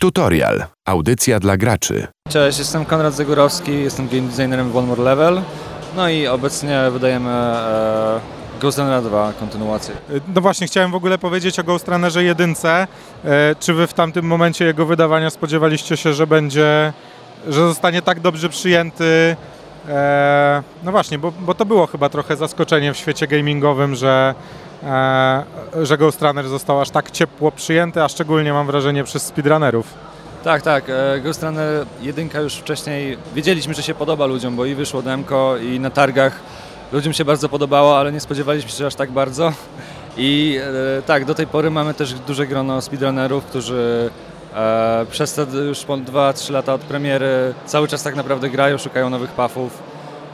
Tutorial. Audycja dla graczy. Cześć, jestem Konrad Zagórowski, jestem game designerem w One More Level. No i obecnie wydajemy e, Ghost Runner 2 kontynuację. No właśnie, chciałem w ogóle powiedzieć o Ghost Runnerze 1. E, Czy wy w tamtym momencie jego wydawania spodziewaliście się, że będzie, że zostanie tak dobrze przyjęty? E, No właśnie, bo, bo to było chyba trochę zaskoczenie w świecie gamingowym, że, e, że Ghost Runner został aż tak ciepło przyjęty, a szczególnie mam wrażenie przez speedrunnerów. Tak, tak, e, Ghost Runner 1 już wcześniej wiedzieliśmy, że się podoba ludziom, bo i wyszło demko i na targach ludziom się bardzo podobało, ale nie spodziewaliśmy się aż tak bardzo. I e, tak, do tej pory mamy też duże grono speedrunnerów, którzy e, przez te już po 2-3 lata od premiery cały czas tak naprawdę grają, szukają nowych puffów,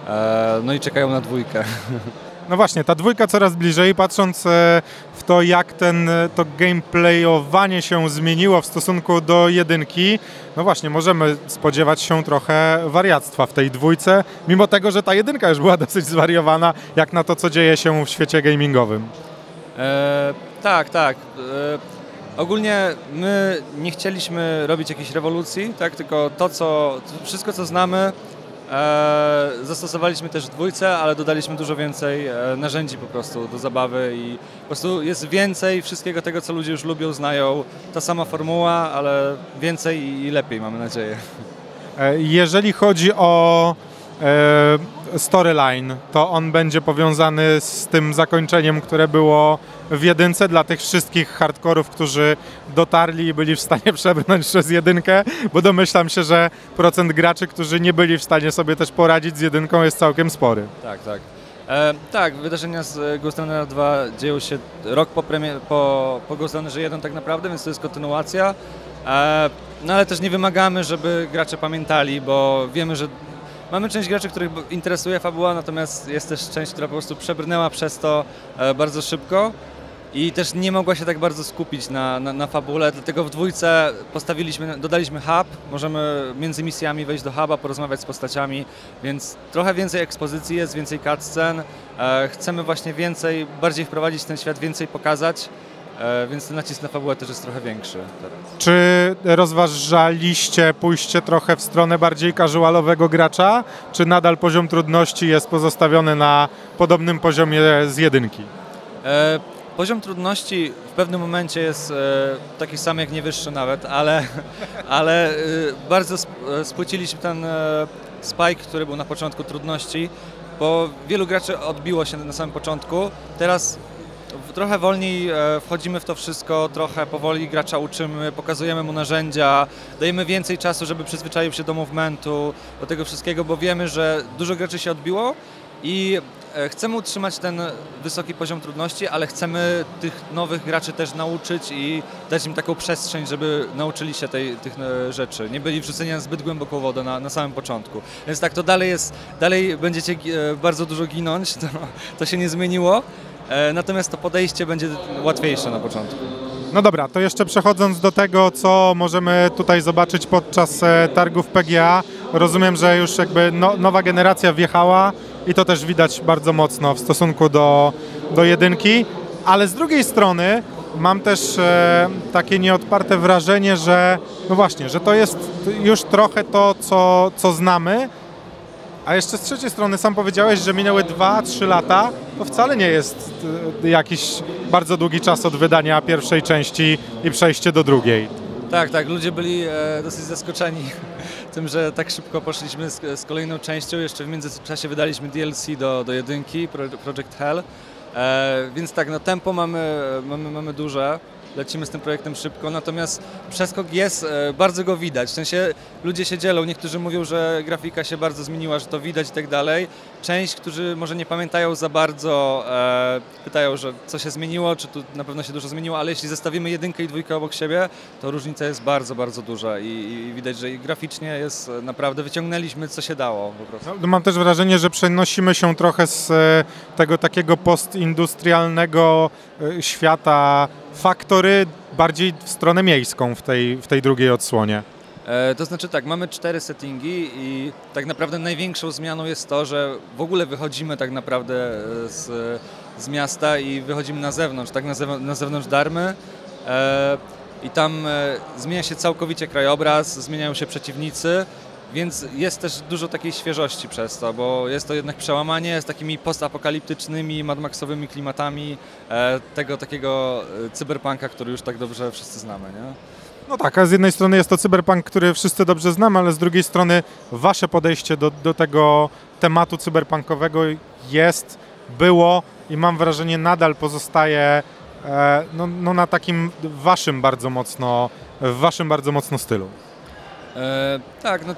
e, no i czekają na dwójkę. No właśnie, ta dwójka coraz bliżej, patrząc e, w to, jak ten, e, to gameplayowanie się zmieniło w stosunku do jedynki, no właśnie, możemy spodziewać się trochę wariactwa w tej dwójce, mimo tego, że ta jedynka już była dosyć zwariowana, jak na to, co dzieje się w świecie gamingowym. E, tak, tak. Ogólnie my nie chcieliśmy robić jakiejś rewolucji, tak, tylko to, co, wszystko co znamy, zastosowaliśmy też dwójce, ale dodaliśmy dużo więcej e, narzędzi po prostu do zabawy i po prostu jest więcej wszystkiego tego, co ludzie już lubią, znają. Ta sama formuła, ale więcej i lepiej, mamy nadzieję. E, Jeżeli chodzi o e, storyline, to on będzie powiązany z tym zakończeniem, które było w jedynce dla tych wszystkich hardkorów, którzy dotarli i byli w stanie przebrnąć przez jedynkę, bo domyślam się, że procent graczy, którzy nie byli w stanie sobie też poradzić z jedynką jest całkiem spory. Tak, tak. E, tak, wydarzenia z e, Ghost Runner 2 dzieją się rok po, premie- po, po Ghost Runnerze 1 tak naprawdę, więc to jest kontynuacja. E, no ale też nie wymagamy, żeby gracze pamiętali, bo wiemy, że mamy część graczy, których interesuje fabuła, natomiast jest też część, która po prostu przebrnęła przez to e, bardzo szybko i też nie mogła się tak bardzo skupić na, na, na fabule, dlatego w dwójce postawiliśmy, dodaliśmy hub, możemy między misjami wejść do huba, porozmawiać z postaciami, więc trochę więcej ekspozycji jest, więcej cutscen, e, chcemy właśnie więcej, bardziej wprowadzić ten świat, więcej pokazać, więc ten nacisk na fabułę też jest trochę większy teraz. Czy rozważaliście pójście trochę w stronę bardziej casualowego gracza, czy nadal poziom trudności jest pozostawiony na podobnym poziomie z jedynki? E, Poziom trudności w pewnym momencie jest e, taki sam jak nie wyższy nawet, ale, ale e, bardzo sp- e, spłyciliśmy ten e, spike, który był na początku trudności, bo wielu graczy odbiło się na samym początku. Teraz trochę wolniej e, wchodzimy w to wszystko, trochę powoli gracza uczymy, pokazujemy mu narzędzia, dajemy więcej czasu, żeby przyzwyczaił się do movementu, do tego wszystkiego, bo wiemy, że dużo graczy się odbiło i e, chcemy utrzymać ten wysoki poziom trudności, ale chcemy tych nowych graczy też nauczyć i dać im taką przestrzeń, żeby nauczyli się tej, tych e, rzeczy. Nie byli wrzuceni na zbyt głęboką wodę na, na samym początku. Więc tak, to dalej jest, dalej będziecie bardzo dużo ginąć, to, to się nie zmieniło. E, Natomiast to podejście będzie łatwiejsze na początku. No dobra, to jeszcze przechodząc do tego, co możemy tutaj zobaczyć podczas e, targów PGA, rozumiem, że już jakby no, nowa generacja wjechała i to też widać bardzo mocno w stosunku do, do jedynki, ale z drugiej strony mam też e, takie nieodparte wrażenie, że no właśnie, że to jest już trochę to, co, co znamy, a jeszcze z trzeciej strony sam powiedziałeś, że minęły 2-3 lata. To wcale nie jest y, jakiś bardzo długi czas od wydania pierwszej części i przejście do drugiej. Tak, tak, ludzie byli e, dosyć zaskoczeni tym, że tak szybko poszliśmy z, kolejną częścią. Jeszcze w międzyczasie wydaliśmy DLC do, do jedynki, Pro- Project Hell. E, więc tak, no tempo mamy, mamy, mamy duże, lecimy z tym projektem szybko, natomiast przeskok jest, e, bardzo go widać. W sensie ludzie się dzielą, niektórzy mówią, że grafika się bardzo zmieniła, że to widać i tak dalej. Część, którzy może nie pamiętają za bardzo, e, pytają, że co się zmieniło, czy tu na pewno się dużo zmieniło, ale jeśli zestawimy jedynkę i dwójkę obok siebie, to różnica jest bardzo, bardzo duża i, i widać, że graficznie jest e, naprawdę, wyciągnęliśmy co się dało po prostu. No, mam też wrażenie, że przenosimy się trochę z tego takiego postindustrialnego świata faktory bardziej w stronę miejską w tej, w tej drugiej odsłonie. E, to znaczy tak, mamy cztery settingi i tak naprawdę największą zmianą jest to, że w ogóle wychodzimy tak naprawdę e, z, z miasta i wychodzimy na zewnątrz, tak na, zew- na zewnątrz Darmy. E, i tam e, zmienia się całkowicie krajobraz, zmieniają się przeciwnicy, więc jest też dużo takiej świeżości przez to, bo jest to jednak przełamanie z takimi postapokaliptycznymi, Mad Maxowymi klimatami e, tego takiego e, cyberpunka, który już tak dobrze wszyscy znamy, nie? No tak, a z jednej strony jest to cyberpunk, który wszyscy dobrze znamy, ale z drugiej strony wasze podejście do, do tego tematu cyberpunkowego jest, było i mam wrażenie nadal pozostaje e, no, no na takim waszym bardzo mocno, w waszym bardzo mocno stylu. E, tak, no,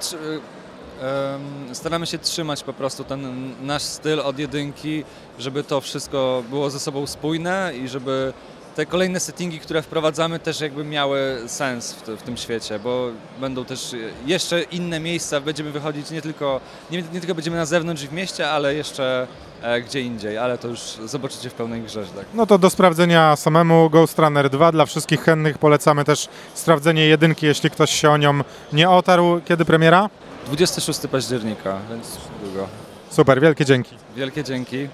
e, staramy się trzymać po prostu ten nasz styl od jedynki, żeby to wszystko było ze sobą spójne i żeby te kolejne settingi, które wprowadzamy też jakby miały sens w, w tym świecie, bo będą też jeszcze inne miejsca, będziemy wychodzić nie tylko, nie, nie tylko będziemy na zewnątrz i w mieście, ale jeszcze e, gdzie indziej, ale to już zobaczycie w pełnej grze, tak. No to do sprawdzenia samemu Ghost Runner 2. Dla wszystkich chętnych polecamy też sprawdzenie jedynki, jeśli ktoś się o nią nie otarł. Kiedy premiera? 26 października, więc długo. Super, wielkie dzięki. Wielkie dzięki.